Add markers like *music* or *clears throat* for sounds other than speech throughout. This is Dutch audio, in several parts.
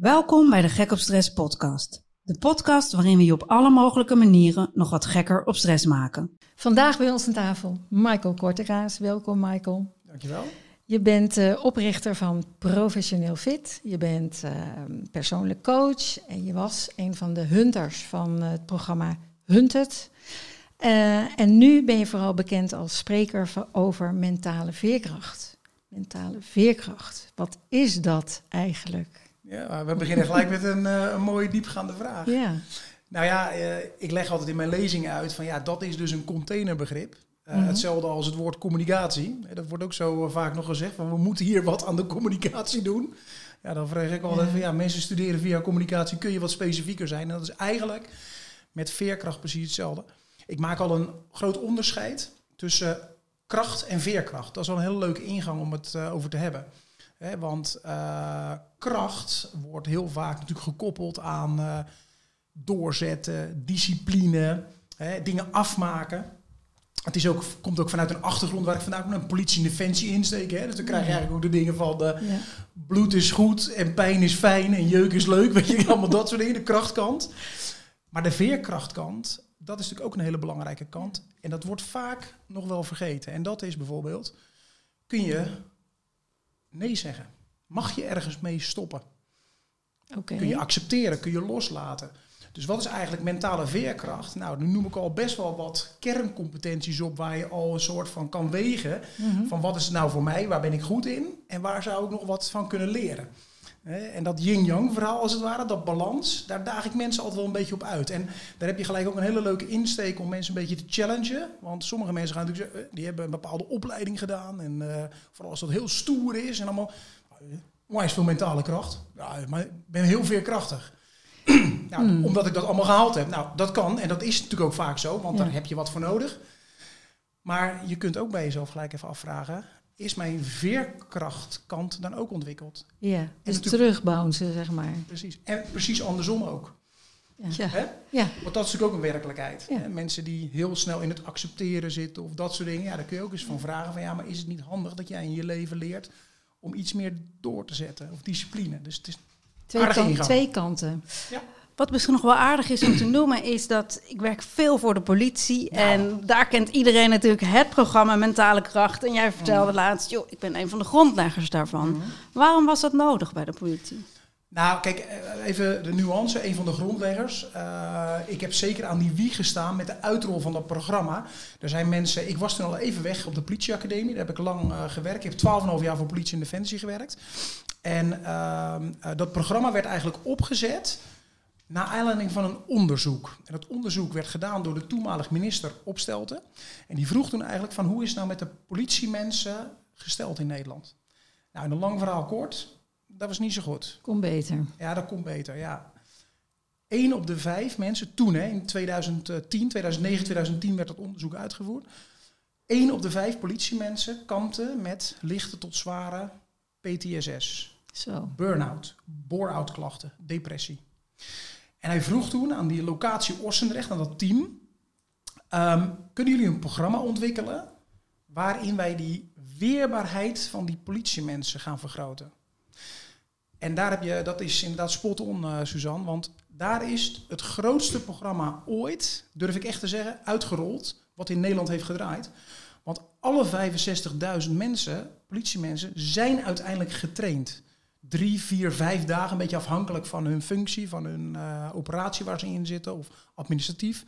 Welkom bij de Gek op Stress podcast. De podcast waarin we je op alle mogelijke manieren nog wat gekker op stress maken. Vandaag bij ons aan tafel Michael Kortekaas. Welkom Michael. Dankjewel. Je bent uh, oprichter van Professioneel Fit. Je bent uh, persoonlijk coach en je was een van de hunters van uh, het programma Hunted. en nu ben je vooral bekend als spreker over mentale veerkracht. Mentale veerkracht. Wat is dat eigenlijk? Ja, we beginnen gelijk met een, uh, een mooie diepgaande vraag. Ja. Nou ja, uh, ik leg altijd in mijn lezingen uit van ja, dat is dus een containerbegrip. Uh, mm -hmm. Hetzelfde als het woord communicatie. Dat wordt ook zo vaak nog gezegd van we moeten hier wat aan de communicatie doen. Ja, dan vraag ik altijd ja. van ja, mensen studeren via communicatie, kun je wat specifieker zijn? En dat is eigenlijk met veerkracht precies hetzelfde. Ik maak al een groot onderscheid tussen kracht en veerkracht. Dat is wel een hele leuke ingang om het over te hebben. He, want uh, kracht wordt heel vaak natuurlijk gekoppeld aan uh, doorzetten, discipline, he, dingen afmaken. Het is ook, komt ook vanuit een achtergrond waar ik vandaag een politie- en defensie insteken. Hè? Dus dan krijg je eigenlijk ook de dingen van de ja. bloed is goed en pijn is fijn en jeuk is leuk. *laughs* Weet je, allemaal dat soort dingen, de krachtkant. Maar de veerkrachtkant, dat is natuurlijk ook een hele belangrijke kant. En dat wordt vaak nog wel vergeten. En dat is bijvoorbeeld, kun je nee zeggen? Mag je ergens mee stoppen? Okay. Kun je accepteren? Kun je loslaten? Dus wat is eigenlijk mentale veerkracht? Nou, nu noem ik al best wel wat kerncompetenties op waar je al een soort van kan wegen. Mm -hmm. Van wat is het nou voor mij? Waar ben ik goed in? En waar zou ik nog wat van kunnen leren? En dat yin-yang verhaal als het ware, dat balans, daar daag ik mensen altijd wel een beetje op uit. En daar heb je gelijk ook een hele leuke insteek om mensen een beetje te challengen. Want sommige mensen gaan natuurlijk zeggen, die hebben een bepaalde opleiding gedaan. En uh, vooral als dat heel stoer is en allemaal, onwijs veel mentale kracht. Ja, maar ik ben heel veerkrachtig. *clears throat* nou, mm. Omdat ik dat allemaal gehaald heb. Nou, dat kan en dat is natuurlijk ook vaak zo, want ja. daar heb je wat voor nodig. Maar je kunt ook bij jezelf gelijk even afvragen, is mijn veerkrachtkant dan ook ontwikkeld. Ja, dus terugbouncen, zeg maar. Precies. En precies andersom ook. Ja. Hè? ja. Want dat is natuurlijk ook een werkelijkheid. Ja. Hè? Mensen die heel snel in het accepteren zitten of dat soort dingen. Ja, daar kun je ook eens van vragen van ja, maar is het niet handig dat jij in je leven leert om iets meer door te zetten of discipline. Dus het is twee, kan, twee kanten. Ja. Wat misschien nog wel aardig is om te noemen, is dat ik werk veel voor de politie. Ja. En daar kent iedereen natuurlijk het programma Mentale Kracht. En jij vertelde mm. laatst, joh, ik ben een van de grondleggers daarvan. Mm. Waarom was dat nodig bij de politie? Nou, kijk, even de nuance. Een van de grondleggers. Uh, ik heb zeker aan die wieg gestaan met de uitrol van dat programma. Er zijn mensen... Ik was toen al even weg op de politieacademie. Daar heb ik lang uh, gewerkt. Ik heb 12,5 jaar voor politie en defensie gewerkt. En uh, dat programma werd eigenlijk opgezet... Naar aanleiding van een onderzoek. En dat onderzoek werd gedaan door de toenmalig minister Opstelten. En die vroeg toen eigenlijk van hoe is het nou met de politiemensen gesteld in Nederland? Nou, in een lang verhaal kort, dat was niet zo goed. Kom beter. Ja, dat komt beter, ja. Eén op de vijf mensen, toen hè, in 2010, 2009, 2010 werd dat onderzoek uitgevoerd. Één op de vijf politiemensen kampte met lichte tot zware PTSS. Zo. Burn-out, bore-out klachten, depressie. En hij vroeg toen aan die locatie Ossendrecht, aan dat team, um, kunnen jullie een programma ontwikkelen waarin wij die weerbaarheid van die politiemensen gaan vergroten? En daar heb je, dat is inderdaad spot on, uh, Suzanne, want daar is het grootste programma ooit, durf ik echt te zeggen, uitgerold, wat in Nederland heeft gedraaid. Want alle 65.000 mensen, politiemensen, zijn uiteindelijk getraind drie, vier, vijf dagen, een beetje afhankelijk van hun functie, van hun uh, operatie waar ze in zitten of administratief.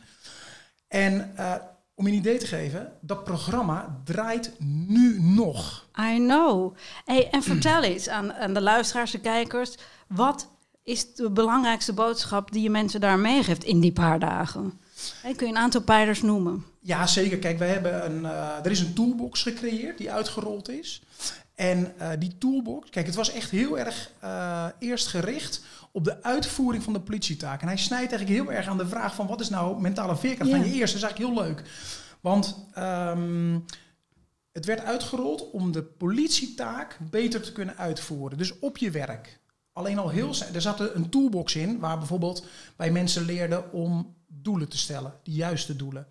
En uh, om je een idee te geven, dat programma draait nu nog. I know. Hey, en vertel eens aan, aan de luisteraars, de kijkers, wat is de belangrijkste boodschap die je mensen daar meegeeft in die paar dagen? Hey, kun je een aantal pijlers noemen? Ja, zeker. Kijk, wij hebben een, uh, er is een toolbox gecreëerd die uitgerold is. En uh, die toolbox, kijk, het was echt heel erg uh, eerst gericht op de uitvoering van de politietaak. En hij snijdt eigenlijk heel erg aan de vraag van wat is nou mentale veerkracht van je eerst. Dat is eigenlijk heel leuk. Want um, het werd uitgerold om de politietaak beter te kunnen uitvoeren. Dus op je werk. Alleen al heel er zat een toolbox in waar bijvoorbeeld wij mensen leerden om doelen te stellen, de juiste doelen.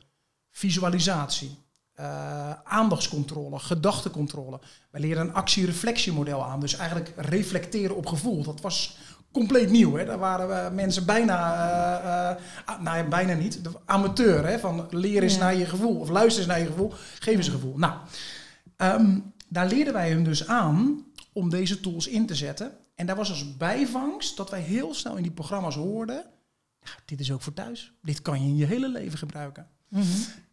Visualisatie, uh, aandachtscontrole, gedachtecontrole. Wij leren een actie-reflectiemodel aan. Dus eigenlijk reflecteren op gevoel. Dat was compleet nieuw. Hè. Daar waren we mensen bijna, eh, eh, ah, nou ja, bijna niet, de amateur. Hè, van leer eens Ja. naar je gevoel of luister eens naar je gevoel, geef eens een gevoel. Nou, ehm, daar leerden wij hem dus aan om deze tools in te zetten. En daar was als bijvangst dat wij heel snel in die programma's hoorden, "Ja, dit is ook voor thuis. Dit kan je in je hele leven gebruiken. Mhm.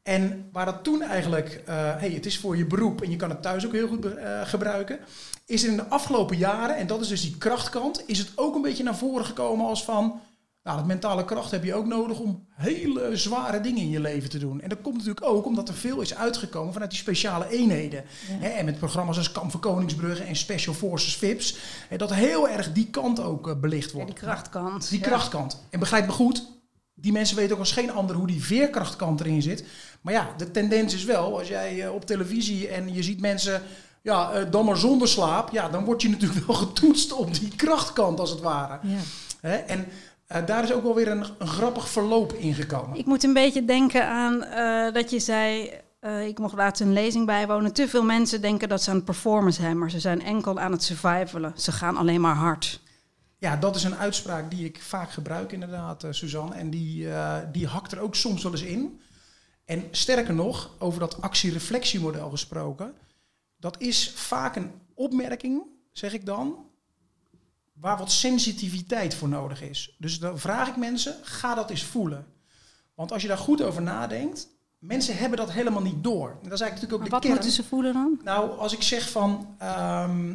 En waar dat toen eigenlijk, eh hey, het is voor je beroep en je kan het thuis ook heel goed eh, gebruiken, is er in de afgelopen jaren, en dat is dus die krachtkant, is het ook een beetje naar voren gekomen als van, nou, dat mentale kracht heb je ook nodig om hele zware dingen in je leven te doen. En dat komt natuurlijk ook omdat er veel is uitgekomen vanuit die speciale eenheden. Ja. En met programma's als Kamp voor Koningsbrugge en Special Forces VIPs, hè, dat heel erg die kant ook eh, belicht Ja, wordt. die krachtkant. Die Ja. krachtkant. En begrijp me goed, die mensen weten ook als geen ander hoe die veerkrachtkant erin zit. Maar ja, de tendens is wel, als jij eh, op televisie en je ziet mensen ja, eh, dan maar zonder slaap, ja, dan word je *laughs* natuurlijk wel getoetst op die krachtkant als het ware. Ja. En eh, daar is ook wel weer een, een grappig verloop in gekomen. Ik moet een beetje denken aan dat je zei. ik mocht laatst een lezing bijwonen. Te veel mensen denken dat ze aan het performen zijn, maar ze zijn enkel aan het survivalen. Ze gaan alleen maar hard. Ja, dat is een uitspraak die ik vaak gebruik inderdaad, eh, Suzanne. En die, eh, die hakt er ook soms wel eens in. En sterker nog, over dat actie-reflectiemodel gesproken. Dat is vaak een opmerking, zeg ik dan, waar wat sensitiviteit voor nodig is. Dus dan vraag ik mensen, ga dat eens voelen. Want als je daar goed over nadenkt, mensen hebben dat helemaal niet door. En dat is eigenlijk natuurlijk ook Maar de wat kern. moeten ze voelen dan? Nou, als ik zeg van ehm,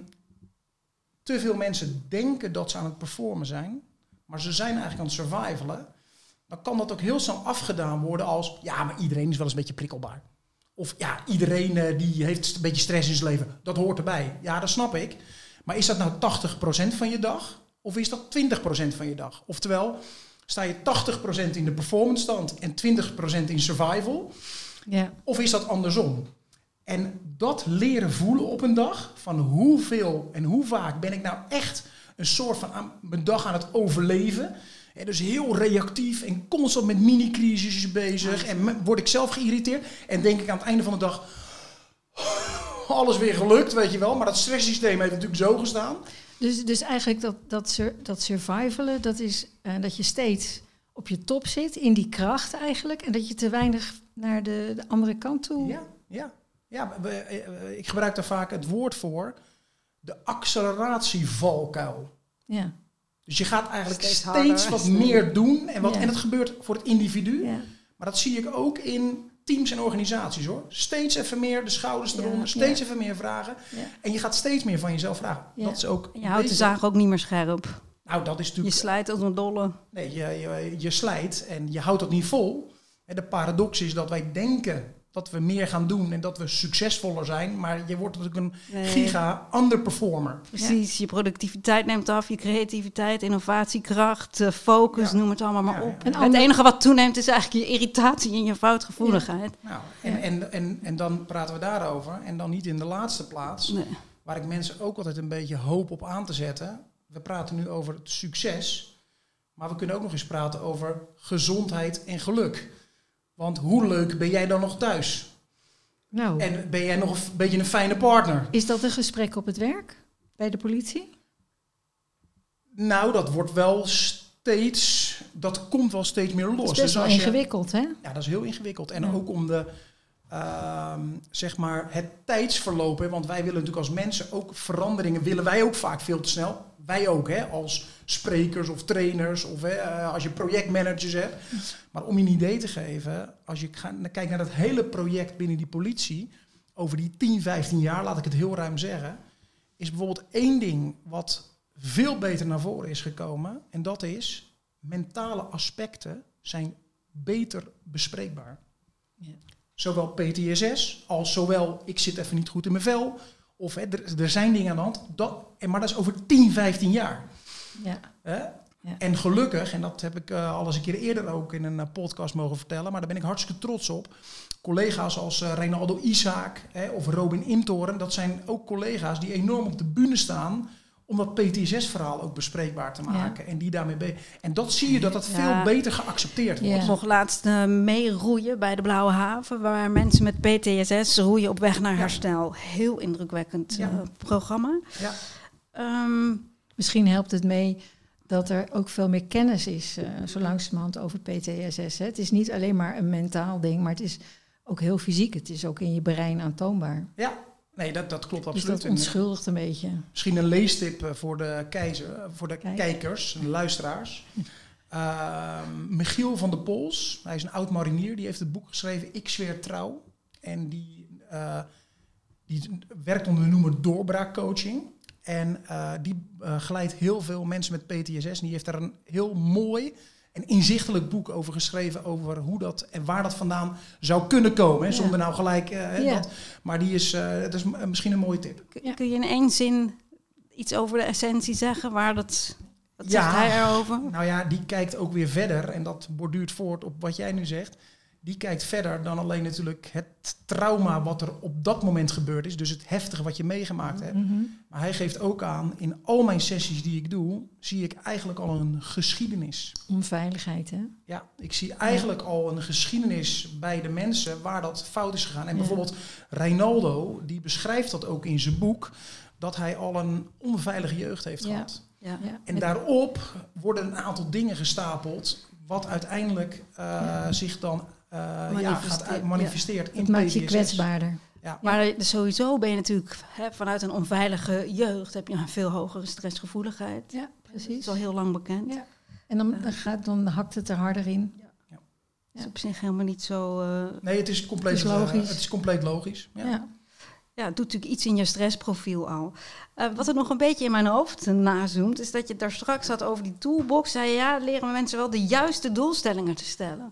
te veel mensen denken dat ze aan het performen zijn, maar ze zijn eigenlijk aan het survivalen, dan kan dat ook heel snel afgedaan worden als ja, maar iedereen is wel eens een beetje prikkelbaar. Of ja, iedereen eh, die heeft een beetje stress in zijn leven. Dat hoort erbij. Ja, dat snap ik. Maar is dat nou 80% van je dag? Of is dat 20% van je dag? Oftewel, sta je 80% in de performance stand en 20% in survival? Ja. Of is dat andersom? En dat leren voelen op een dag, van hoeveel en hoe vaak ben ik nou echt een soort van aan mijn dag aan het overleven. En dus heel reactief en constant met mini-crisisjes bezig. En word ik zelf geïrriteerd. En denk ik aan het einde van de dag, *laughs* alles weer gelukt, weet je wel. Maar dat stresssysteem heeft natuurlijk zo gestaan. Dus, dus eigenlijk dat, dat, dat survivalen, dat is eh, dat je steeds op je top zit, in die kracht eigenlijk. En dat je te weinig naar de, de andere kant toe... Ja, ja. Ja we- eh, ik gebruik daar vaak het woord voor. De acceleratievalkuil. Ja. Dus je gaat eigenlijk Steeds steeds, wat meer doen. En, wat, Ja. en dat gebeurt voor het individu. Ja. Maar dat zie ik ook in teams en organisaties hoor. Steeds even meer de schouders Ja, eronder. Steeds even meer vragen. En je gaat steeds meer van jezelf vragen. Dat is ook. Je houdt de zaag ook niet meer scherp. Nou, dat is Je natuurlijk. slijt als een dolle. nee, je, je, je slijt en je houdt dat niet vol. En de paradox is dat wij denken dat we meer gaan doen en dat we succesvoller zijn. Maar je wordt natuurlijk een Nee. giga underperformer. Precies, je productiviteit neemt af, je creativiteit, innovatiekracht, eh, focus, Ja. noem het allemaal maar Ja, op. En Het enige wat toeneemt is eigenlijk je irritatie en je foutgevoeligheid. Nou, en, Ja. en, en, en dan praten we daarover. En dan niet in de laatste plaats. Nee. waar ik mensen ook altijd een beetje hoop op aan te zetten. We praten nu over het succes, maar we kunnen ook nog eens praten over gezondheid en geluk. Want hoe leuk ben jij dan nog thuis? Nou, En ben jij nog een beetje een fijne partner? is dat een gesprek op het werk bij de politie? Nou, dat wordt wel steeds, dat komt wel steeds meer los. Dat is best wel als je- ingewikkeld, hè? Ja, dat is heel ingewikkeld. En Ja. ook om de, ehm, zeg maar het tijdsverloop. hè, Want wij willen natuurlijk als mensen ook veranderingen, willen wij ook vaak veel te snel. Wij ook, hè, als sprekers of trainers of hè, eh, als je projectmanagers hebt. Maar om je een idee te geven, als je kijkt naar dat hele project binnen die politie, over die 10, 15 jaar, laat ik het heel ruim zeggen, is bijvoorbeeld één ding wat veel beter naar voren is gekomen. En dat is, mentale aspecten zijn beter bespreekbaar. Ja. Zowel PTSS als zowel ik zit even niet goed in mijn vel. Of hè, er, er zijn dingen aan de hand. Dat, maar dat is over 10, 15 jaar. Ja. Hè? Ja. En gelukkig, en dat heb ik eh, al eens een keer eerder ook in een eh, podcast mogen vertellen, maar daar ben ik hartstikke trots op. Collega's als eh Reynaldo Isaak hè, of Robin Intoren, dat zijn ook collega's die enorm op de bühne staan om dat PTSS-verhaal ook bespreekbaar te maken. En die daarmee be- En dat zie je dat dat Ja. veel beter geaccepteerd wordt. Ja. Ik mocht laatst eh, meeroeien bij de Blauwe Haven, waar mensen met PTSS roeien op weg naar Ja. herstel. Heel indrukwekkend Ja. eh, programma. Ja. Ehm, Misschien helpt het mee dat er ook veel meer kennis is, uh, zo langzamerhand, over PTSS. Hè. Het is niet alleen maar een mentaal ding, maar het is ook heel fysiek. Het is ook in je brein aantoonbaar. Ja, nee, dat, dat klopt Dus absoluut. dat onschuldigt een beetje. Misschien een leestip eh, voor de, keizer, eh, voor de kijkers en luisteraars. Uh, Michiel van der Pols, hij is een oud marinier, die heeft het boek geschreven Ik zweer trouw. En die, uh, die werkt onder de noemer doorbraakcoaching. En uh, die geleidt heel veel mensen met PTSS. En die heeft daar een heel mooi en inzichtelijk boek over geschreven. Over hoe dat en waar dat vandaan zou kunnen komen. Hè, zonder nou gelijk. Uh, ja. dat, maar die is, dat is misschien een mooie tip. Kun, kun je in één zin iets over de essentie zeggen? Waar dat. Wat ja, zegt hij erover? Nou ja, die kijkt ook weer verder. En dat borduurt voort op wat jij nu zegt die kijkt verder dan alleen natuurlijk het trauma wat er op dat moment gebeurd is. Dus het heftige wat je meegemaakt hebt. Mm-hmm. Maar hij geeft ook aan, in al mijn sessies die ik doe, zie ik eigenlijk al een geschiedenis. Onveiligheid, hè? Ja, ik zie eigenlijk ja. al een geschiedenis bij de mensen waar dat fout is gegaan. En ja. bijvoorbeeld Reinaldo, die beschrijft dat ook in zijn boek, dat hij al een onveilige jeugd heeft ja. gehad. Ja. En daarop worden een aantal dingen gestapeld, wat uiteindelijk uh, zich dan ja, gaat manifesteert ja. in Het maakt je kwetsbaarder. Ja. Maar sowieso ben je natuurlijk hè, vanuit een onveilige jeugd heb je een veel hogere stressgevoeligheid. Ja, precies. Dat is al heel lang bekend. Ja. En dan, dan, gaat, dan hakt het er harder in. Ja. Ja. Dat is op zich helemaal niet zo. Uh, nee, het is compleet het is logisch. Uh, het is compleet logisch. Ja. Ja. Het doet natuurlijk iets in je stressprofiel al. Uh, wat er nog een beetje in mijn hoofd nazoomt, is dat je daar straks had over die toolbox. Zei ja, leren mensen wel de juiste doelstellingen te stellen.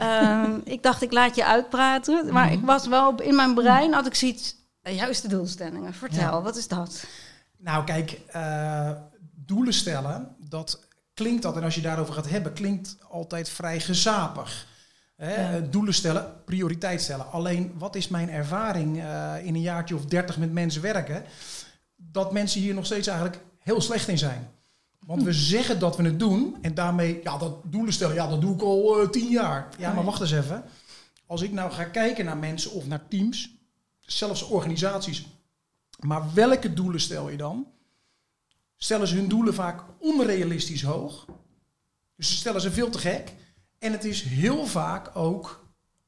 uh, *laughs* ik dacht, ik laat je uitpraten. Maar ik was wel in mijn brein, had ik zoiets, juiste doelstellingen. Vertel, ja. wat is dat? Nou, kijk, uh, doelen stellen, dat klinkt en als je daarover gaat hebben, klinkt altijd vrij gezapig. Hè, ja. Doelen stellen, prioriteit stellen. Alleen, wat is mijn ervaring uh, in een jaartje of dertig met mensen werken? Dat mensen hier nog steeds eigenlijk heel slecht in zijn. Want we zeggen dat we het doen en daarmee, ja, dat doelen stellen, ja, dat doe ik al uh, tien jaar. Ja, maar wacht eens even. Als ik nou ga kijken naar mensen of naar teams, zelfs organisaties, maar welke doelen stel je dan? Stellen ze hun doelen vaak onrealistisch hoog? Dus ze stellen ze veel te gek. En het is heel vaak ook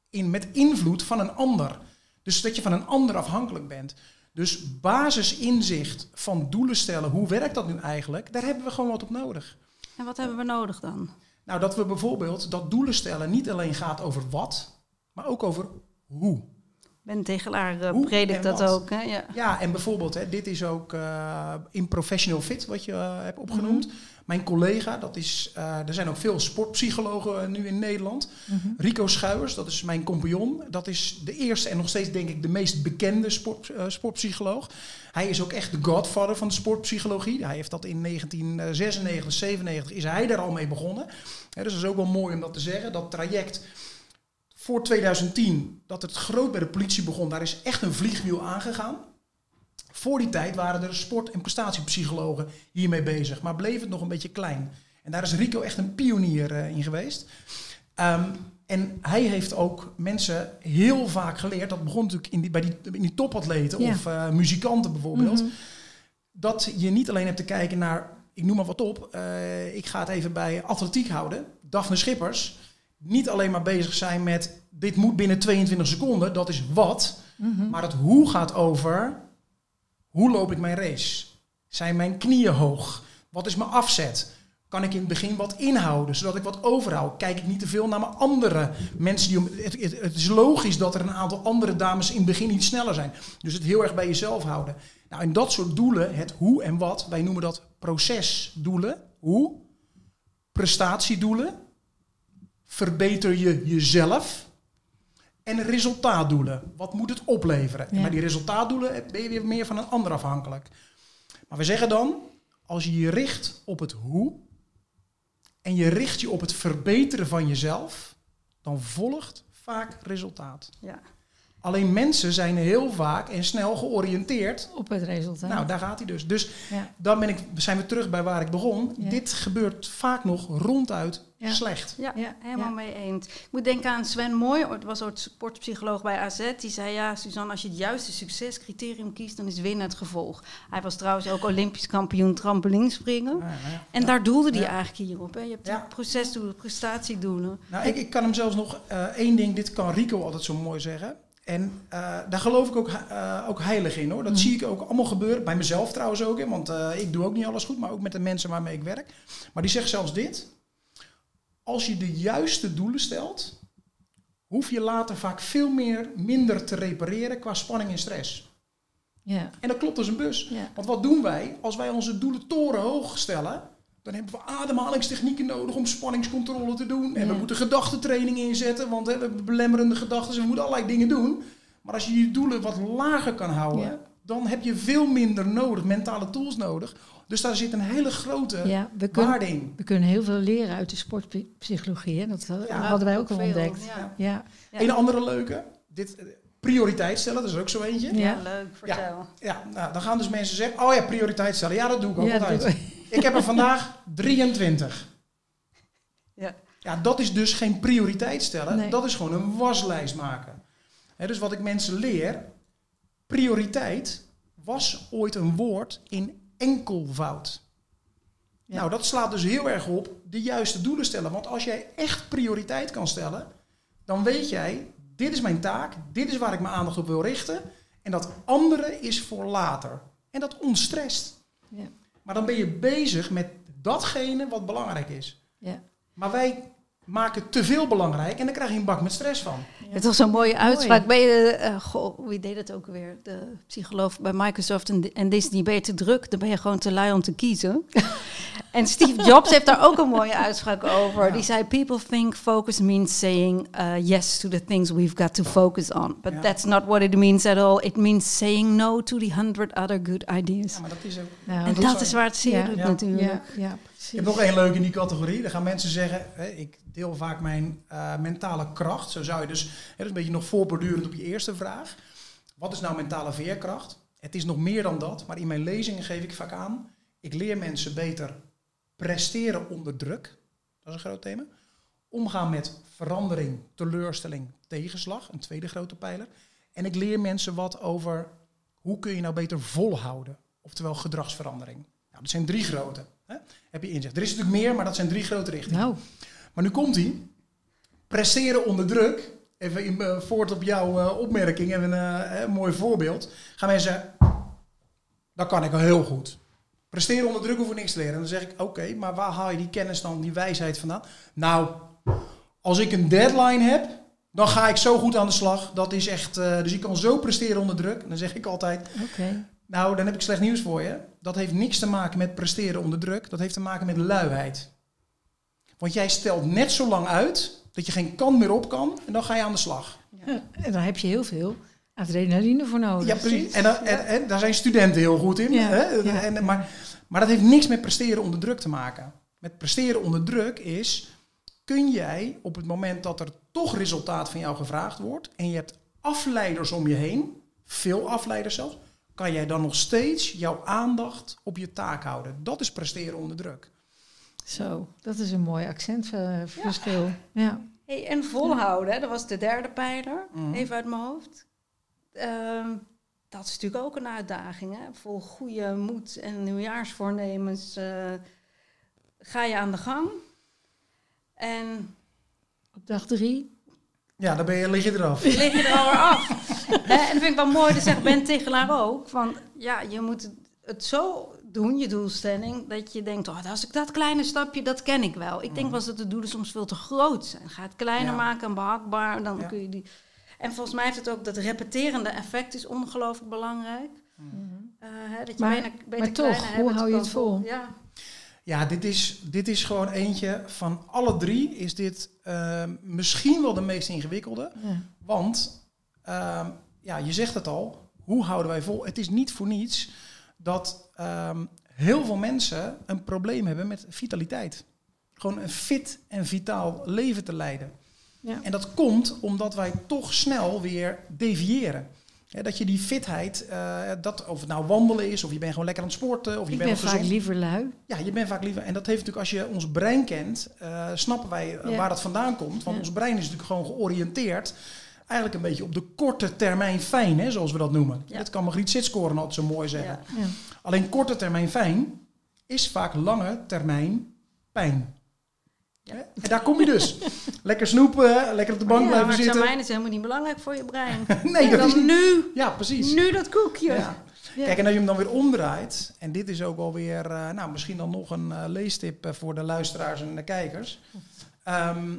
in, met invloed van een ander. Dus dat je van een ander afhankelijk bent. Dus basisinzicht van doelen stellen, hoe werkt dat nu eigenlijk? Daar hebben we gewoon wat op nodig. En wat hebben we nodig dan? Nou, dat we bijvoorbeeld dat doelen stellen niet alleen gaat over wat, maar ook over hoe. Ben Tegelaar uh, predikt dat wat. ook. Hè? Ja. ja, en bijvoorbeeld, hè, dit is ook uh, in Professional Fit, wat je uh, hebt opgenoemd. Mm-hmm. Mijn collega, dat is, uh, er zijn ook veel sportpsychologen nu in Nederland. Mm-hmm. Rico Schuijers, dat is mijn compagnon. Dat is de eerste en nog steeds denk ik de meest bekende sport, uh, sportpsycholoog. Hij is ook echt de godfather van de sportpsychologie. Hij heeft dat in 1996, 97 is hij daar al mee begonnen. Dus dat is ook wel mooi om dat te zeggen. Dat traject voor 2010, dat het groot bij de politie begon, daar is echt een vliegwiel aangegaan. Voor die tijd waren er sport- en prestatiepsychologen hiermee bezig, maar bleef het nog een beetje klein. En daar is Rico echt een pionier uh, in geweest. Um, en hij heeft ook mensen heel vaak geleerd, dat begon natuurlijk in die, bij die, in die topatleten ja. of uh, muzikanten bijvoorbeeld, mm-hmm. dat je niet alleen hebt te kijken naar, ik noem maar wat op, uh, ik ga het even bij atletiek houden, Daphne Schippers, niet alleen maar bezig zijn met dit moet binnen 22 seconden, dat is wat, mm-hmm. maar het hoe gaat over hoe loop ik mijn race? Zijn mijn knieën hoog? Wat is mijn afzet? Kan ik in het begin wat inhouden, zodat ik wat overhoud? Kijk ik niet te veel naar mijn andere mensen die om. Het, is logisch dat er een aantal andere dames in het begin iets sneller zijn. Dus het heel erg bij jezelf houden. Nou, en dat soort doelen, het hoe en wat, wij noemen dat procesdoelen. Hoe? Prestatiedoelen. Verbeter je jezelf. En resultaatdoelen. Wat moet het opleveren? Ja. En bij die resultaatdoelen ben je weer meer van een ander afhankelijk. Maar we zeggen dan, als je je richt op het hoe en je richt je op het verbeteren van jezelf, dan volgt vaak resultaat. Ja. Alleen mensen zijn heel vaak en snel georiënteerd. Op het resultaat. Nou, daar gaat hij dus. Dus ja. dan ben ik, zijn we terug bij waar ik begon. Ja. Dit gebeurt vaak nog ronduit Ja. slecht. Ja, Ja, helemaal ja. mee eens. Ik moet denken aan Sven Mooi, het was een sportpsycholoog bij AZ. Die zei, ja, Suzanne, als je het juiste succescriterium kiest, dan is winnen het gevolg. Hij was trouwens ook Olympisch kampioen trampolinespringen. Ja, ja. En daar doelde hij Ja. eigenlijk hierop. Hè. Je hebt Ja. die procesdoelen, prestatiedoelen. Nou, ik, ik kan hem zelfs nog eh, één ding, dit kan Rico altijd zo mooi zeggen. En eh, daar geloof ik ook, eh, ook heilig in hoor. Dat Mhm. zie ik ook allemaal gebeuren. Bij mezelf trouwens ook. Hè, want eh, ik doe ook niet alles goed, maar ook met de mensen waarmee ik werk. Maar die zegt zelfs dit. Als je de juiste doelen stelt, hoef je later vaak veel meer minder te repareren qua spanning en stress. Ja. En dat klopt als een bus. Want wat doen wij als wij onze doelen torenhoog stellen? Dan hebben we ademhalingstechnieken nodig om spanningscontrole te doen. En we moeten gedachtentraining inzetten, want hè, we hebben belemmerende gedachten. Dus we moeten allerlei dingen doen. Maar als je je doelen wat lager kan houden, Ja. dan heb je veel minder nodig, mentale tools nodig. Dus daar zit een hele grote ja, we kunnen, waarde in. we kunnen heel veel leren uit de sportpsychologie. Hè? Dat Ja, hadden wij ook al ontdekt. Ja. Ja. Ja. Een andere leuke, dit, eh, prioriteit stellen, dat is ook zo eentje. Ja. Ja, leuk, vertel. Ja, nou, dan gaan dus mensen zeggen, oh ja, prioriteit stellen. Ja, dat doe ik ook Ja, altijd. Ik heb er vandaag 23. Ja. Ja, dat is dus geen prioriteit stellen. Nee. Dat is gewoon een waslijst maken. Dus wat ik mensen leer, prioriteit was ooit een woord in enkelvoud. Ja. Nou, dat slaat dus heel erg op de juiste doelen stellen. Want als jij echt prioriteit kan stellen, dan weet jij, dit is mijn taak, dit is waar ik mijn aandacht op wil richten. En dat andere is voor later. En dat ontstrest. Ja. Maar dan ben je bezig met datgene wat belangrijk is. Ja. Maar wij maken te veel belangrijk en dan krijg je een bak met stress van. Het was een mooie uitspraak. Ben je, eh, goh, wie deed het ook weer? De psycholoog bij Microsoft en, en Disney. Ben je te druk, dan ben je gewoon te lui om te kiezen. *laughs* en Steve Jobs heeft daar ook een mooie uitspraak over. Ja. Die zei, people think focus means saying uh, yes to the things we've got to focus on. But Ja. that's not what it means at all. It means saying no to the hundred other good ideas. Ja, maar dat is ook... Nou, en dat dat is- waar het zeer Ja. doet Ja. natuurlijk. ja, ja, Ik precies. heb nog één leuk in die categorie. Dan gaan mensen zeggen, ik deel vaak mijn eh, mentale kracht. Zo zou je dus, hè, dat is een beetje nog voorbordurend op je eerste vraag. Wat is nou mentale veerkracht? Het is nog meer dan dat, maar in mijn lezingen geef ik vaak aan, ik leer mensen beter presteren onder druk. Dat is een groot thema. Omgaan met verandering, teleurstelling, tegenslag, een tweede grote pijler. En ik leer mensen wat over hoe kun je nou beter volhouden, oftewel gedragsverandering. Nou, dat zijn drie grote. Hè? Heb je inzicht. Er is natuurlijk meer, maar dat zijn drie grote richtingen. Nou, Maar nu komt hij. Presteren onder druk. Even in, eh, voort op jouw eh, opmerking. Even een eh, mooi voorbeeld. Gaan mensen zeggen, dat kan ik al heel goed. Presteren onder druk hoef ik niks te leren. En dan zeg ik, oké, maar waar haal je die kennis dan, die wijsheid vandaan? Nou, als ik een deadline heb, dan ga ik zo goed aan de slag. Dat is echt, dus ik kan zo presteren onder druk. En dan zeg ik altijd, oké. Nou, dan heb ik slecht nieuws voor je. Dat heeft niks te maken met presteren onder druk. Dat heeft te maken met luiheid. Want jij stelt net zo lang uit dat je geen kant meer op kan en dan ga je aan de slag. Ja, En daar heb je heel veel adrenaline voor nodig. Ja, precies. En, da- en, en daar zijn studenten heel goed in. Ja, Hè? En, maar, maar dat heeft niks met presteren onder druk te maken. Met presteren onder druk is, kun jij op het moment dat er toch resultaat van jou gevraagd wordt en je hebt afleiders om je heen, veel afleiders zelfs, kan jij dan nog steeds jouw aandacht op je taak houden. Dat is presteren onder druk. Zo, dat is een mooi accentverschil. Ja. Hey, en volhouden, hè, dat was de derde pijler, Mhm. even uit mijn hoofd. Ehm, dat is natuurlijk ook een uitdaging. Hè? Vol goede moed en nieuwjaarsvoornemens eh, ga je aan de gang. En Op dag drie. Ja, dan ben je, lig je eraf. *laughs* lig je er alweer af. *laughs* En dat vind ik wel mooi, dat zegt Ben Tegelaar ook. Van, ja, je moet het zo doen, je doelstelling, dat je denkt, oh, als ik dat kleine stapje, dat ken ik wel. Ik denk wel eens dat de doelen soms veel te groot zijn. Ga het kleiner Ja. maken en behapbaar, dan Ja. kun je die... En volgens mij heeft het ook, dat repeterende effect is ongelooflijk belangrijk. Eh, hè, dat je Maar- beter, beter maar toch, hoe hou je het vol? Ja. Ja, dit is, dit is gewoon eentje van alle drie is dit eh, misschien wel de meest ingewikkelde. Ja. Want, ehm, ja, je zegt het al, hoe houden wij vol? Het is niet voor niets dat ehm, heel veel mensen een probleem hebben met vitaliteit. Gewoon een fit en vitaal leven te leiden. Ja. En dat komt omdat wij toch snel weer deviëren. Dat je die fitheid, eh, dat, of het nou wandelen is, of je bent gewoon lekker aan het sporten, of je Ik bent ben vaak gezond. liever lui. Ja, je bent vaak liever. En dat heeft natuurlijk, als je ons brein kent, eh, snappen wij eh, Ja. waar dat vandaan komt. Want Ja. ons brein is natuurlijk gewoon georiënteerd. Eigenlijk een beetje op de korte termijn fijn, hè, zoals we dat noemen. Dat kan Margriet Sitskoren altijd zo mooi zeggen. Alleen korte termijn fijn is vaak lange termijn pijn. Ja. En daar kom je dus. *laughs* lekker snoepen, lekker op de bank ja, blijven maar zitten. termijn is helemaal niet belangrijk voor je brein. *laughs* Nee, dat dan is niet. nu, Ja, precies. nu dat koekje. Ja. Ja. Kijk, en als je hem dan weer omdraait, en dit is ook alweer, eh nou, misschien dan nog een eh, leestip eh, voor de luisteraars en de kijkers. Ehm,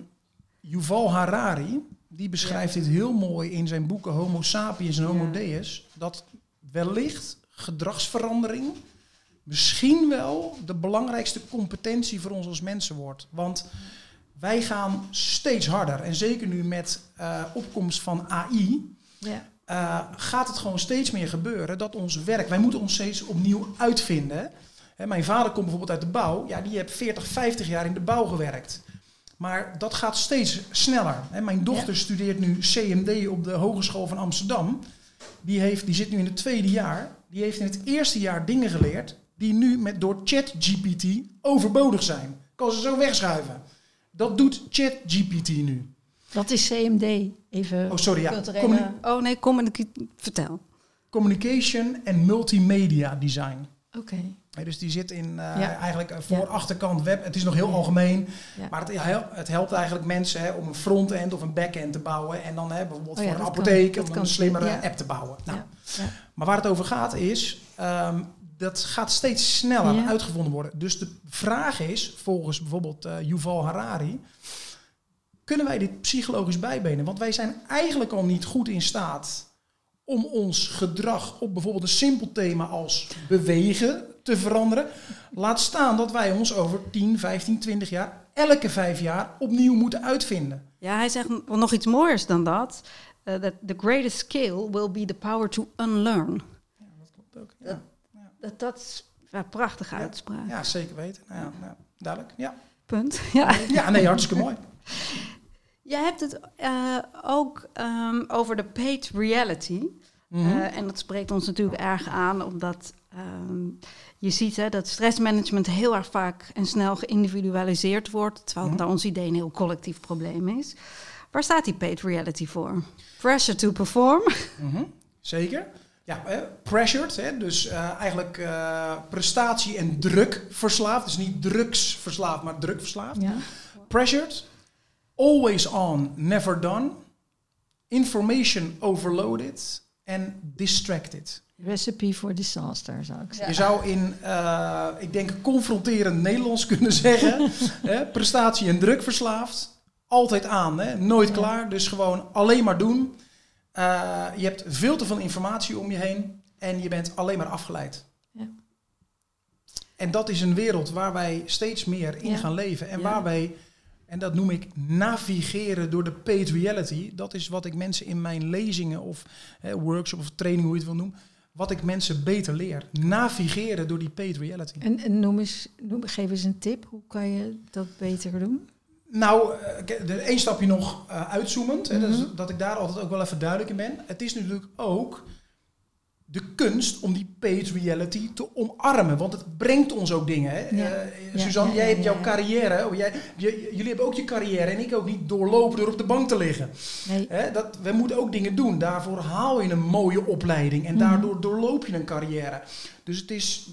Yuval Harari, die beschrijft dit heel mooi in zijn boeken Homo sapiens en Homo deus, dat wellicht gedragsverandering misschien wel de belangrijkste competentie voor ons als mensen wordt. Want wij gaan steeds harder, en zeker nu met eh, opkomst van AI, Ja. eh, gaat het gewoon steeds meer gebeuren dat ons werk, wij moeten ons steeds opnieuw uitvinden. Hè, mijn vader komt bijvoorbeeld uit de bouw, ja, die heeft 40, 50 jaar in de bouw gewerkt. Maar dat gaat steeds sneller. Hè, mijn dochter studeert nu CMD op de Hogeschool van Amsterdam. Die, heeft, die zit nu in het tweede jaar. Die heeft in het eerste jaar dingen geleerd die nu met, door ChatGPT overbodig zijn. Kan ze zo wegschuiven. Dat doet ChatGPT nu. Wat is CMD? Even Oh, sorry, ja. Communi- Oh nee, kom en vertel. Communication en multimedia design. Oké. Dus die zit in eh, Ja. eigenlijk eh, voor Ja. achterkant web. Het is nog heel algemeen, Ja. maar het, hel- het helpt eigenlijk mensen hè, om een frontend of een backend te bouwen. En dan hè, bijvoorbeeld Oh ja, voor een apotheek om kan. een slimmere Ja. app te bouwen. Nou, Ja. Ja. Maar waar het over gaat is, ehm, dat gaat steeds sneller Ja. uitgevonden worden. Dus de vraag is, volgens bijvoorbeeld eh, Yuval Harari, kunnen wij dit psychologisch bijbenen? Want wij zijn eigenlijk al niet goed in staat om ons gedrag op bijvoorbeeld een simpel thema als bewegen te veranderen. Laat staan dat wij ons over 10, 15, 20 jaar, elke vijf jaar opnieuw moeten uitvinden. Ja, hij zegt nog iets mooiers dan dat. Eh, that the greatest skill will be the power to unlearn. Dat klopt ook. Ja, Dat, dat is een prachtige Ja. uitspraak. ja zeker weten. Nou ja, nou, duidelijk. Ja. Punt. *laughs* Ja. ja, nee, hartstikke mooi. Je hebt het eh, ook ehm, over de paid reality. Mhm. Eh, en dat spreekt ons natuurlijk erg aan, omdat ehm, je ziet hè, dat stressmanagement heel erg vaak en snel geïndividualiseerd wordt, terwijl het Mhm. naar ons idee een heel collectief probleem is. Waar staat die paid reality voor? Pressure to perform. Mhm, Zeker. Ja, pressured, hè, dus eh, eigenlijk eh, prestatie en druk verslaafd. Dus niet drugsverslaafd, maar drukverslaafd. Ja. Pressured, always on, never done, information overloaded en distracted. Recipe for disaster, zou ik zeggen. Je zou in, eh, ik denk, confronterend Nederlands kunnen zeggen, *laughs* hè, prestatie en drukverslaafd, altijd aan, hè, nooit Ja. klaar, dus gewoon alleen maar doen. Eh, je hebt veel te veel informatie om je heen en je bent alleen maar afgeleid. Ja. En dat is een wereld waar wij steeds meer in Ja. gaan leven en Ja. waar wij, en dat noem ik navigeren door de paid reality. Dat is wat ik mensen in mijn lezingen of hè, workshop of training, hoe je het wil noemen, wat ik mensen beter leer. Navigeren door die paid reality. En, en noem eens, noem, geef eens een tip. Hoe kan je dat beter doen? Nou, eh, één stapje nog eh, uitzoomend. hè, Mhm. dat ik daar altijd ook wel even duidelijk in ben. Het is natuurlijk ook de kunst om die paid reality te omarmen. Want het brengt ons ook dingen. Hè? Ja. Eh, Suzanne, ja, jij hebt jouw carrière. Oh, jij, je- jullie hebben ook je carrière en ik ook niet doorlopen door op de bank te liggen. Nee. Hè, dat, we moeten ook dingen doen. Daarvoor haal je een mooie opleiding en Mhm. daardoor doorloop je een carrière. Dus het is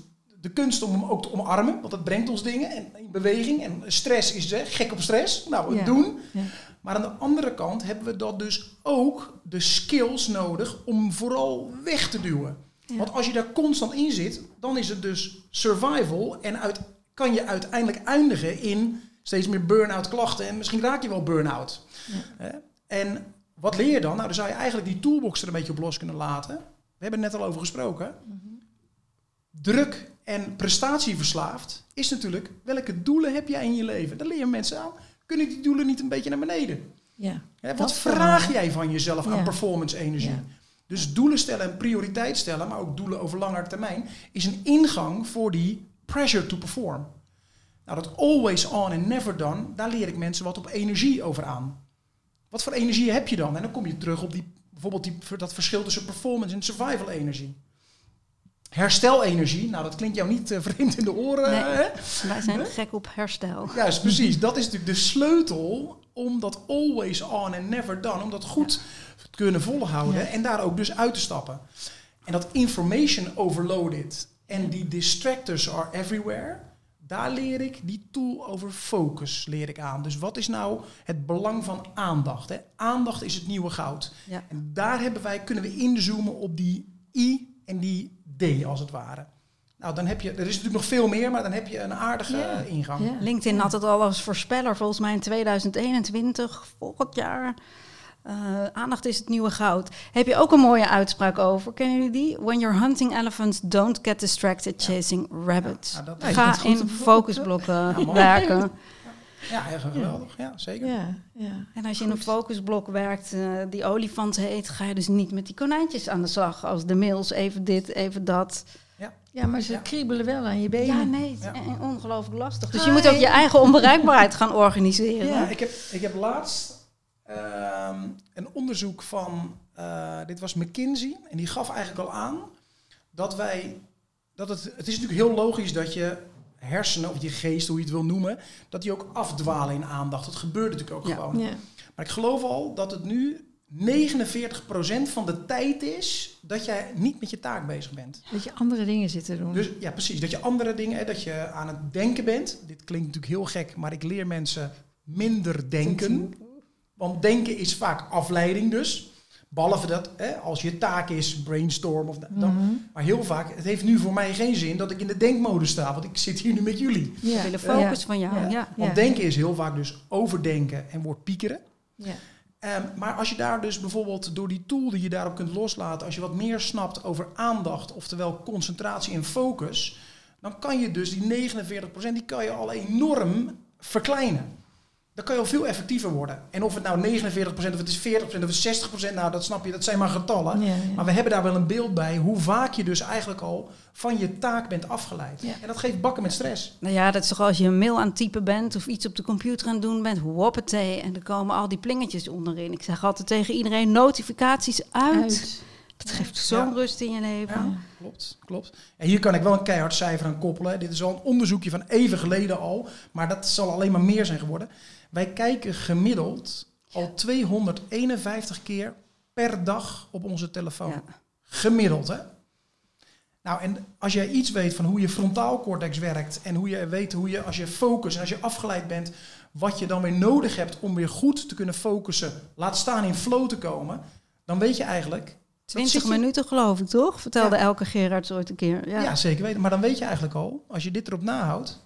de kunst om hem ook te omarmen, want dat brengt ons dingen en in beweging. En stress is hè, gek op stress. Nou, het Ja. doen. Ja. Maar aan de andere kant hebben we dat dus ook de skills nodig om vooral weg te duwen. Ja. Want als je daar constant in zit, dan is het dus survival en uit, kan je uiteindelijk eindigen in steeds meer burn-out klachten en misschien raak je wel burn-out. En wat leer je dan? Nou, dan zou je eigenlijk die toolbox er een beetje op los kunnen laten. We hebben het net al over gesproken. Druk en prestatieverslaafd is natuurlijk welke doelen heb jij in je leven? Daar leer je mensen aan. Kunnen die doelen niet een beetje naar beneden? Ja. Wat vraag jij van jezelf aan Ja. performance energie? Ja. Dus doelen stellen en prioriteit stellen, maar ook doelen over langer termijn, is een ingang voor die pressure to perform. Nou, dat always on and never done, daar leer ik mensen wat op energie over aan. Wat voor energie heb je dan? En dan kom je terug op die, bijvoorbeeld die, dat verschil tussen performance en survival energie. Herstelenergie, nou dat klinkt jou niet uh, *laughs* vreemd in de oren. Nee, hè? Wij zijn gek op herstel. Juist, *laughs* precies. Dat is natuurlijk de sleutel om dat always on and never done, om dat goed te kunnen volhouden Ja. en daar ook dus uit te stappen. En dat information overloaded en die distractors are everywhere, daar leer ik die tool over focus leer ik aan. Dus wat is nou het belang van aandacht? Hè? Aandacht is het nieuwe goud. Ja. En daar hebben wij, kunnen we inzoomen op die D als het ware. Nou, dan heb je, er is natuurlijk nog veel meer, maar dan heb je een aardige ingang. Ja. LinkedIn had het al als voorspeller, volgens mij in 2021, volgend jaar. Eh, aandacht is het nieuwe goud. Heb je ook een mooie uitspraak over? Kennen jullie die? When you're hunting elephants, don't get distracted chasing rabbits. Ja, nou, Ja, je Ga in focusblokken werken. Ja, erg geweldig. Ja, zeker. Ja, ja. En als je in een focusblok werkt, eh, die olifant heet, ga je dus niet met die konijntjes aan de slag. Als de mails even dit, even dat. ja, maar ze Ja. kriebelen wel aan je benen. Ja, nee, het is Ja. eh, ongelooflijk lastig. Dus Hi. je moet ook je eigen onbereikbaarheid gaan organiseren. Ja, ik heb, ik heb laatst ehm, een onderzoek van, eh, dit was McKinsey, en die gaf eigenlijk al aan dat wij, dat het, het is natuurlijk heel logisch dat je hersenen of je geest, hoe je het wil noemen, dat die ook afdwalen in aandacht. Dat gebeurt natuurlijk ook Ja. gewoon. Ja. Maar ik geloof al dat het nu 49% van de tijd is dat jij niet met je taak bezig bent. Dat je andere dingen zit te doen. Dus ja, precies. Dat je andere dingen, dat je aan het denken bent. Dit klinkt natuurlijk heel gek, maar ik leer mensen minder denken. Want denken is vaak afleiding dus. Behalve dat, hè, als je taak is brainstorm of. Mhm. Maar heel vaak, het heeft nu voor mij geen zin dat ik in de denkmodus sta. Want ik zit hier nu met jullie. Ja. willen focus van jou. Ja. Ja. Want denken is heel vaak dus overdenken en wordt piekeren. Ja. Ehm, maar als je daar dus bijvoorbeeld door die tool die je daarop kunt loslaten, als je wat meer snapt over aandacht, oftewel concentratie en focus, dan kan je dus die 49% die kan je al enorm verkleinen. Dan kan je al veel effectiever worden. En of het nou 49% of het is 40% of het is 60%, nou dat snap je, dat zijn maar getallen. Ja, ja. Maar we hebben daar wel een beeld bij hoe vaak je dus eigenlijk al van je taak bent afgeleid. Ja. En dat geeft bakken met stress. Nou ja, dat is toch als je een mail aan het typen bent of iets op de computer aan het doen bent, hoppatee, en er komen al die plingetjes onderin. Ik zeg altijd tegen iedereen, notificaties uit. Uit. Dat geeft zo'n Ja. rust in je leven. Ja, klopt, klopt. En hier kan ik wel een keihard cijfer aan koppelen. Dit is al een onderzoekje van even geleden al, maar dat zal alleen maar meer zijn geworden. Wij kijken gemiddeld al 251 keer per dag op onze telefoon. Ja. Gemiddeld, hè? Nou, en als jij iets weet van hoe je frontaalcortex werkt en hoe je weet hoe je, als je focus en als je afgeleid bent, wat je dan weer nodig hebt om weer goed te kunnen focussen, laat staan in flow te komen, dan weet je eigenlijk. dat 20 zit je- minuten geloof ik, toch? Vertelde Ja. Elke Gerards ooit een keer. Ja. Ja. zeker weten. Maar dan weet je eigenlijk al, als je dit erop nahoudt,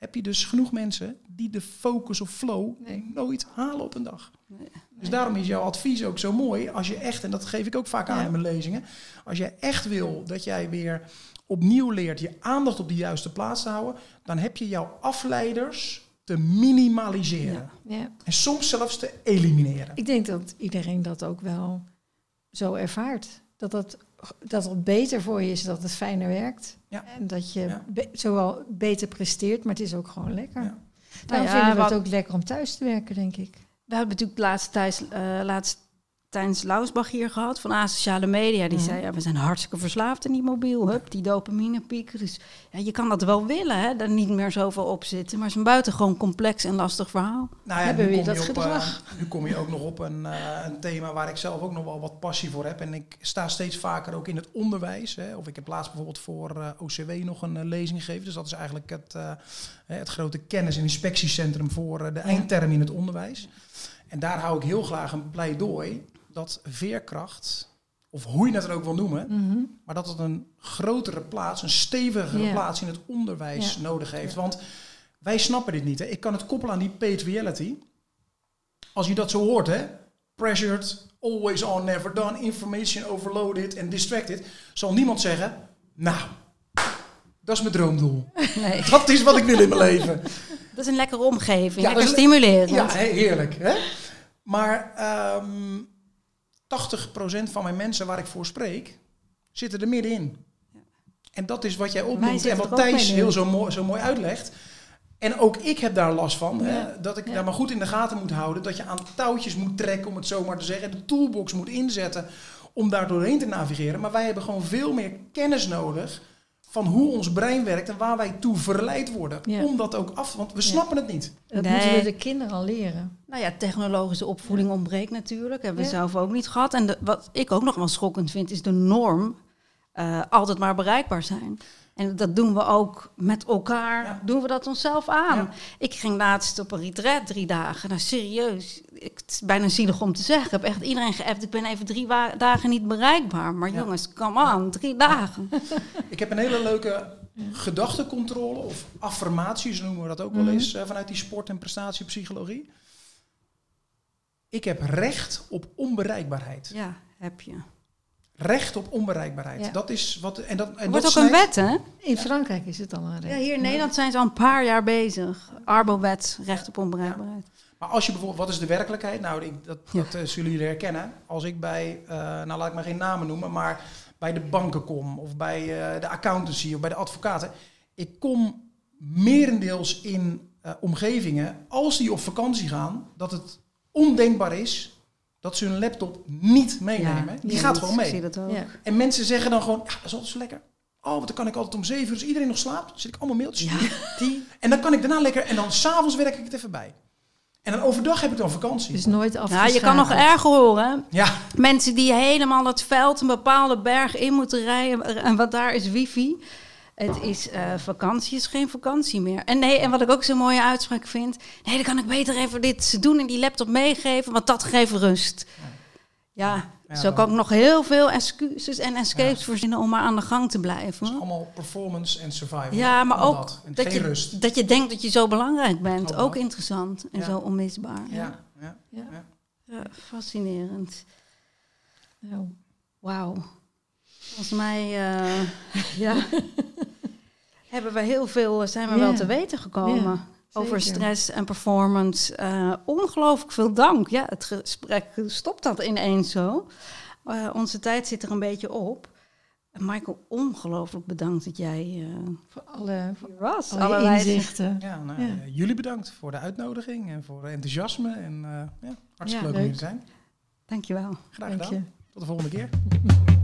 heb je dus genoeg mensen die de focus of flow Nee. nooit halen op een dag. Nee. Dus daarom is jouw advies ook zo mooi. Als je echt, en dat geef ik ook vaak aan Ja. in mijn lezingen, als jij echt wil dat jij weer opnieuw leert je aandacht op de juiste plaats te houden, dan heb je jouw afleiders te minimaliseren. Ja. Ja. En soms zelfs te elimineren. Ik denk dat iedereen dat ook wel zo ervaart. Dat dat, dat het beter voor je is, dat het fijner werkt. Ja. En dat je Ja. be- zowel beter presteert, maar het is ook gewoon lekker. Ja. Daarom Nou ja, vinden we het ook lekker om thuis te werken, denk ik. We hebben natuurlijk laatst, thuis, eh, laatst Tijns Lausbach hier gehad van Asociale Media. Die Mhm. zei, ja, we zijn hartstikke verslaafd in die mobiel. Hup, die dopaminepiek. Dus ja, je kan dat wel willen, hè, daar niet meer zoveel op zitten. Maar het is een buitengewoon complex en lastig verhaal. Nou ja, Hebben nu we kom weer je dat op, eh, gedrag. nu kom je ook nog op een, eh, een thema waar ik zelf ook nog wel wat passie voor heb. En ik sta steeds vaker ook in het onderwijs. Hè. Of ik heb laatst bijvoorbeeld voor eh, OCW nog een lezing gegeven. Dus dat is eigenlijk het, eh, hè, het grote kennis- en inspectiecentrum voor de eindterm in het onderwijs. En daar hou ik heel graag een pleidooi dat veerkracht, of hoe je het er ook wil noemen, Mhm. maar dat het een grotere plaats, een stevigere plaats in het onderwijs nodig heeft. Want wij snappen dit niet. Hè. Ik kan het koppelen aan die paid reality. Als je dat zo hoort, hè, pressured, always on, never done, information overloaded en distracted, zal niemand zeggen, nou, dat is mijn droomdoel. *laughs* Nee, Dat is wat ik wil in mijn leven. *laughs* dat is een lekkere omgeving, Ja, lekker stimulerend. Ja, heerlijk. Hè? Maar ehm 80% van mijn mensen waar ik voor spreek, zitten er middenin. En dat is wat jij opnoemt en wat Thijs heel zo mooi, zo mooi uitlegt. En ook ik heb daar last van. Hè, dat ik daar maar goed in de gaten moet houden. Dat je aan touwtjes moet trekken, om het zo maar te zeggen. De toolbox moet inzetten om daar doorheen te navigeren. Maar wij hebben gewoon veel meer kennis nodig van hoe ons brein werkt en waar wij toe verleid worden. Om dat ook af, want we snappen het niet. Dat moeten we de kinderen al leren. Nou ja, technologische opvoeding ontbreekt natuurlijk. Hebben we zelf ook niet gehad. En wat ik ook nog wel schokkend vind, is de norm uh, altijd maar bereikbaar zijn. En dat doen we ook met elkaar, doen we dat onszelf aan. Ik ging laatst op een retreat drie dagen. Nou, serieus, het is bijna zielig om te zeggen. Ik heb echt iedereen geappt, ik ben even drie dagen niet bereikbaar. Maar jongens, come on, drie dagen. *laughs* Ik heb een hele leuke gedachtecontrole of affirmaties noemen we dat ook wel mhm. eens... Uh, vanuit die sport- en prestatiepsychologie. Ik heb recht op onbereikbaarheid. Ja, heb je. Recht op onbereikbaarheid. Dat is wat. En dat, en wordt ook een wet, hè? In Frankrijk is het al een recht. Ja, hier in Nederland zijn ze al een paar jaar bezig. Arbo-wet, recht op onbereikbaarheid. Maar als je bijvoorbeeld, wat is de werkelijkheid? Nou, ik, dat, dat uh, zullen jullie herkennen. Als ik bij, uh, nou laat ik maar geen namen noemen, maar bij de banken kom, of bij uh, de accountancy, of bij de advocaten. Ik kom merendeels in omgevingen, als die op vakantie gaan, dat het ondenkbaar is dat ze hun laptop niet meenemen. die gaat gewoon mee. Zie dat ook. Ja. En mensen zeggen dan gewoon, ja, dat is altijd zo lekker. Oh, want dan kan ik altijd om zeven uur, als iedereen nog slaapt, zit ik allemaal mailtjes ja. *laughs* die. En dan kan ik daarna lekker, en dan s'avonds werk ik het even bij. En dan overdag heb ik dan vakantie. Dus nooit af. Ja, je kan nog erger horen. Ja. Mensen die helemaal het veld, een bepaalde berg in moeten rijden. En wat daar is wifi. Het is uh, vakantie is geen vakantie meer. En nee, en wat ik ook zo'n mooie uitspraak vind. Nee, dan kan ik beter even dit doen en die laptop meegeven, want dat geeft rust. Ja, zo kan ik nog heel veel excuses en escapes ja. verzinnen om maar aan de gang te blijven. Het is allemaal performance en survival. Ja, maar ook dat, je, rust. dat je denkt dat je zo belangrijk bent. Ook interessant en zo onmisbaar. Ja, ja. ja. fascinerend. Nou, wauw. Volgens mij, uh, *laughs* ja. Hebben we heel veel, zijn we wel te weten gekomen. over stress en performance. Uh, ongelooflijk veel dank. Ja, het gesprek stopt dat ineens zo. Uh, onze tijd zit er een beetje op. Michael, ongelooflijk bedankt dat jij uh, voor alle, was, alle, alle inzichten. Ja, nou, ja. jullie bedankt voor de uitnodiging en voor het enthousiasme. En ja, hartstikke leuk om hier te zijn. Dankjewel. Graag gedaan. Tot de volgende keer. *laughs*